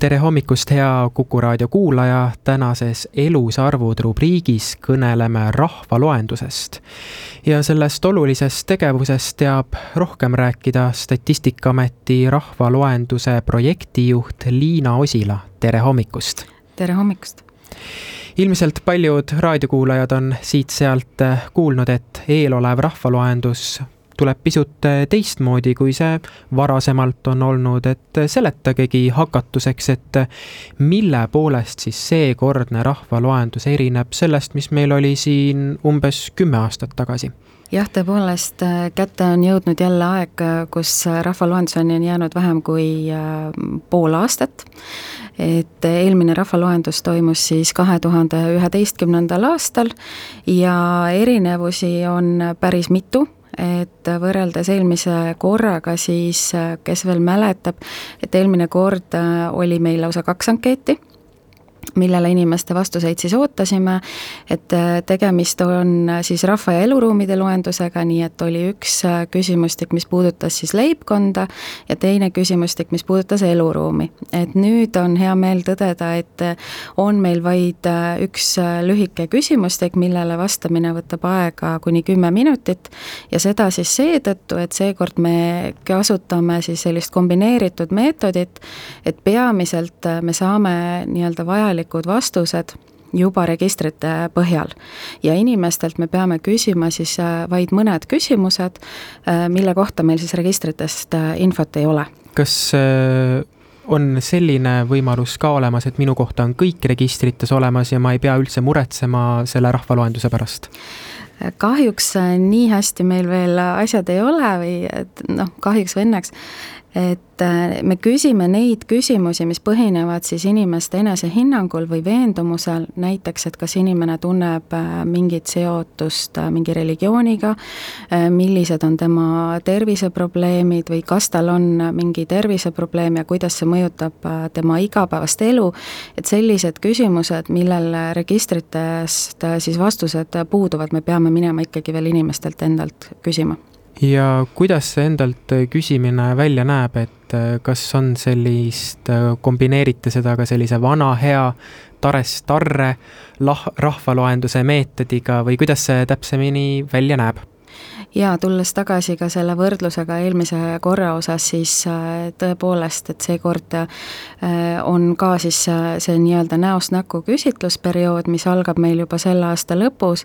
Tere hommikust, hea Kuku raadio kuulaja, tänases Elus arvud rubriigis kõneleme rahvaloendusest. ja sellest olulisest tegevusest teab rohkem rääkida Statistikaameti rahvaloenduse projektijuht Liina Osila, tere hommikust! tere hommikust! ilmselt paljud raadiokuulajad on siit-sealt kuulnud, et eelolev rahvaloendus tuleb pisut äh, teistmoodi, kui see varasemalt on olnud, et seletagegi hakatuseks, et mille poolest siis seekordne rahvaloendus erineb sellest, mis meil oli siin umbes kümme aastat tagasi jah, tõepoolest äh, kätte on jõudnud jälle aeg, kus rahvaloenduseni on jäänud vähem kui äh, pool aastat. Et eelmine rahvaloendus toimus siis kahe tuhande üheteistkümnendal aastal ja erinevusi on päris mitu. Et võrreldes eelmise korraga, siis kes veel mäletab, et eelmine kord oli meil lausa kaks ankeeti millele inimeste vastuseid siis ootasime, et äh, tegemist on äh, siis rahva ja eluruumide loendusega, nii et oli üks äh, küsimustik, mis puudutas siis leibkonda ja teine küsimustik, mis puudutas eluruumi. et nüüd on hea meel tõdeda, et on meil vaid üks lühike küsimustik, millele vastamine võtab aega kuni kümme minutit ja seda siis seetõttu, et seekord me kasutame siis sellist kombineeritud meetodit, et peamiselt me saame nii-öelda vajaliku vajalikud vastused juba registrite põhjal. ja inimestelt me peame küsima siis äh, vaid mõned küsimused, äh, mille kohta meil siis registritest äh, infot ei ole. kas on selline võimalus ka olemas, et minu kohta on kõik registrites olemas ja ma ei pea üldse muretsema selle rahvaloenduse pärast? kahjuks nii hästi meil veel asjad ei ole või et noh, kahjuks või õnneks, et äh, me küsime neid küsimusi, mis põhinevad siis inimeste enesehinnangul või veendumusel, näiteks et kas inimene tunneb äh, mingit seotust äh, mingi religiooniga, millised on tema terviseprobleemid või kas tal on mingi terviseprobleem ja kuidas see mõjutab tema igapäevast elu, et sellised küsimused, millel registritest siis vastused puuduvad, me peame minema ikkagi veel inimestelt endalt küsima ja kuidas see endalt küsimine välja näeb, et äh, kas on sellist, äh, kombineerite seda ka sellise vana hea Tares-Tarre lah-, rahvaloenduse meetodiga või kuidas see täpsemini välja näeb? Jaa, tulles tagasi ka selle võrdlusega eelmise korra osas, siis äh, tõepoolest, et seekord äh, on ka siis äh, see nii-öelda näost näkku küsitlusperiood, mis algab meil juba selle aasta lõpus.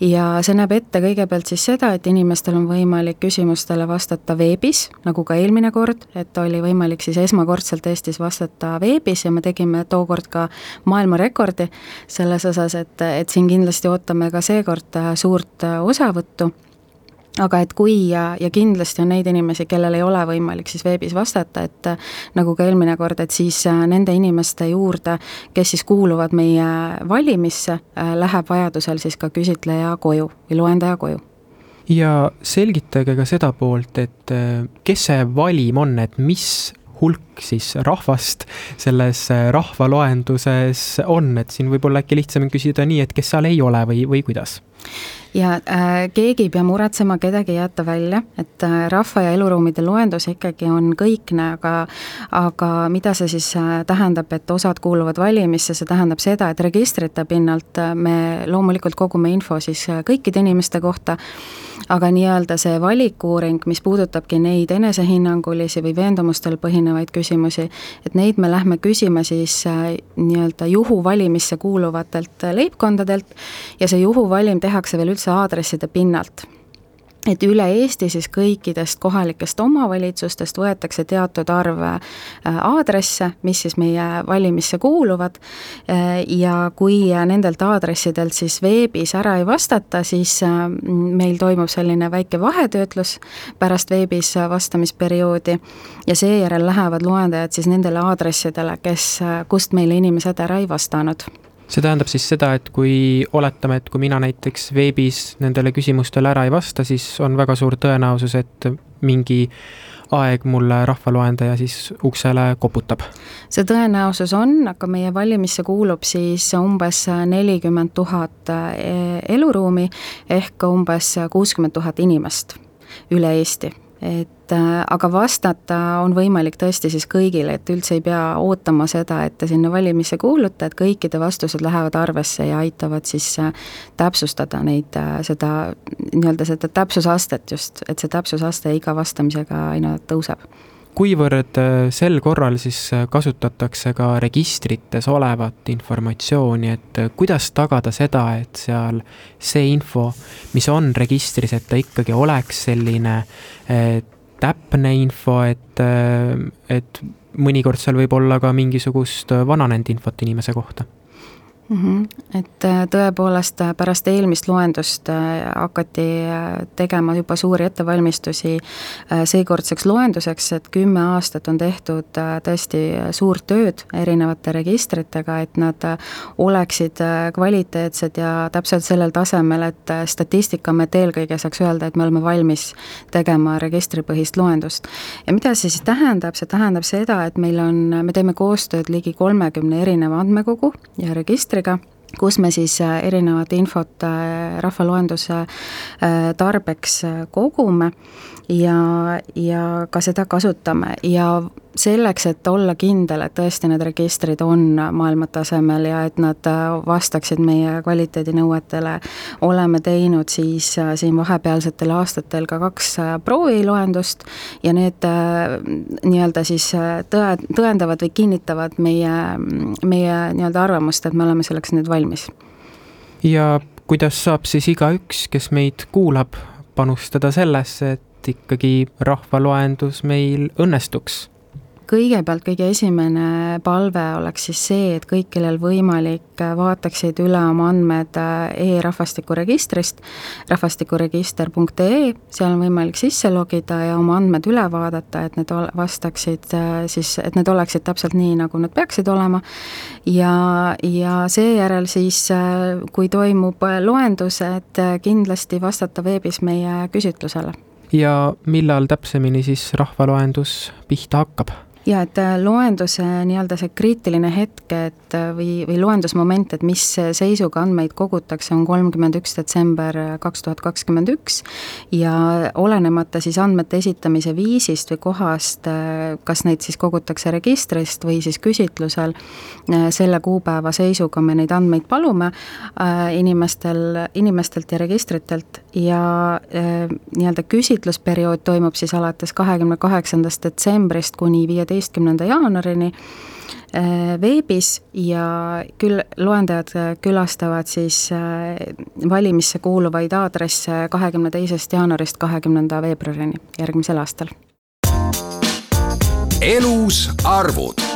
Ja see näeb ette kõigepealt siis seda, et inimestel on võimalik küsimustele vastata veebis, nagu ka eelmine kord, et oli võimalik siis esmakordselt Eestis vastata veebis ja me tegime tookord ka maailmarekordi selles osas, et, et siin kindlasti ootame ka seekord suurt osavõttu aga et kui ja, ja kindlasti on neid inimesi, kellel ei ole võimalik siis veebis vastata, et nagu ka eelmine kord, et siis äh, nende inimeste juurde, kes siis kuuluvad meie valimisse, äh, läheb vajadusel siis ka küsitleja koju või loendaja koju. Ja selgitage ka seda poolt, et äh, kes see valim on, et mis hulk siis rahvast selles rahvaloenduses on, et siin võib-olla äkki lihtsam küsida nii, et kes seal ei ole või, või kuidas? ja äh, keegi ei pea muretsema, kedagi ei jäeta välja, et äh, rahva- ja eluruumide loendus ikkagi on kõikne, aga aga mida see siis äh, tähendab, et osad kuuluvad valimisse, see tähendab seda, et registrite pinnalt äh, me loomulikult kogume info siis äh, kõikide inimeste kohta, aga nii-öelda see valikuuring, mis puudutabki neid enesehinnangulisi või veendumustel põhinevaid küsimusi, et neid me lähme küsima siis äh, nii-öelda juhuvalimisse kuuluvatelt leibkondadelt ja see juhuvalim tehakse veel üldse aadresside pinnalt et üle Eesti siis kõikidest kohalikest omavalitsustest võetakse teatud arv äh, aadresse, mis siis meie valimisse kuuluvad. Äh, ja kui nendelt aadressidelt siis veebis ära ei vastata, siis äh, meil toimub selline väike vahetöötlus pärast veebis vastamisperioodi. Ja seejärel lähevad loendajad siis nendele aadressidele, kes, kust meile inimesed ära ei vastanud see tähendab siis seda, et kui oletame, et kui mina näiteks veebis nendele küsimustele ära ei vasta, siis on väga suur tõenäosus, et mingi aeg mulle rahvaloendaja siis uksele koputab? see tõenäosus on, aga meie valimisse kuulub siis umbes nelikümmend tuhat e, eluruumi ehk umbes kuuskümmend tuhat inimest üle Eesti et äh, aga vastata on võimalik tõesti siis kõigile, et üldse ei pea ootama seda, et te sinna valimisse kuulute, et kõikide vastused lähevad arvesse ja aitavad siis äh, täpsustada neid, äh, seda nii-öelda seda täpsusastet just, et see täpsusaste iga vastamisega aina tõuseb kuivõrd äh, sel korral siis äh, kasutatakse ka registrites olevat informatsiooni, et äh, kuidas tagada seda, et seal see info, mis on registris, et ta ikkagi oleks selline täpne info, et, et mõnikord seal võib olla ka mingisugust vananenud infot inimese kohta mm. -hmm. et äh, tõepoolest äh, pärast eelmist loendust äh, hakati tegema juba suuri ettevalmistusi seekordseks loenduseks, et kümme aastat on tehtud tõesti suurt tööd erinevate registritega, et nad oleksid kvaliteetsed ja täpselt sellel tasemel, et Statistikaamet eelkõige saaks öelda, et me oleme valmis tegema registripõhist loendust. ja mida see siis tähendab, see tähendab seda, et meil on, me teeme koostööd ligi kolmekümne erineva andmekogu ja registri registriga kus me siis äh, erinevat infot äh, rahvaloenduse äh, tarbeks kogume ja, ja ka seda kasutame. Ja selleks, et olla kindel, et tõesti need registrid on maailma tasemel ja et nad vastaksid meie kvaliteedinõuetele, oleme teinud siis siin vahepealsetel aastatel ka kaks prooviloendust ja need nii-öelda siis tõe, tõendavad või kinnitavad meie, meie nii-öelda arvamust, et me oleme selleks nüüd valmis. ja kuidas saab siis igaüks, kes meid kuulab, panustada sellesse, et ikkagi rahvaloendus meil õnnestuks kõigepealt kõige esimene palve oleks siis see, et kõik, kellel võimalik, vaataksid üle oma andmed äh, e-rahvastikuregistrist, rahvastikuregister.ee, seal on võimalik sisse logida ja oma andmed üle vaadata, et need vastaksid äh, siis, et need oleksid täpselt nii, nagu nad peaksid olema, ja, ja seejärel siis, äh, kui toimub loendus, et kindlasti vastata veebis meie küsitlusele ja millal täpsemini siis rahvaloendus pihta hakkab? Ja et äh, loenduse nii-öelda see kriitiline hetk, et äh, või, või loendusmoment, et mis seisuga andmeid kogutakse, on kolmkümmend üks detsember äh, kaks tuhat kakskümmend üks. Ja olenemata siis andmete esitamise viisist või kohast, kas neid siis kogutakse registrist või siis küsitlusel, selle kuupäeva seisuga me neid andmeid palume inimestel, inimestelt ja registritelt ja nii-öelda küsitlusperiood toimub siis alates kahekümne kaheksandast detsembrist kuni viieteistkümnenda jaanuarini äh, veebis ja küll loendajad äh, külastavad siis äh, valimisse kuuluvaid aadresse kahekümne teisest jaanuarist kahekümnenda veebruarini järgmisel aastal. elus arvud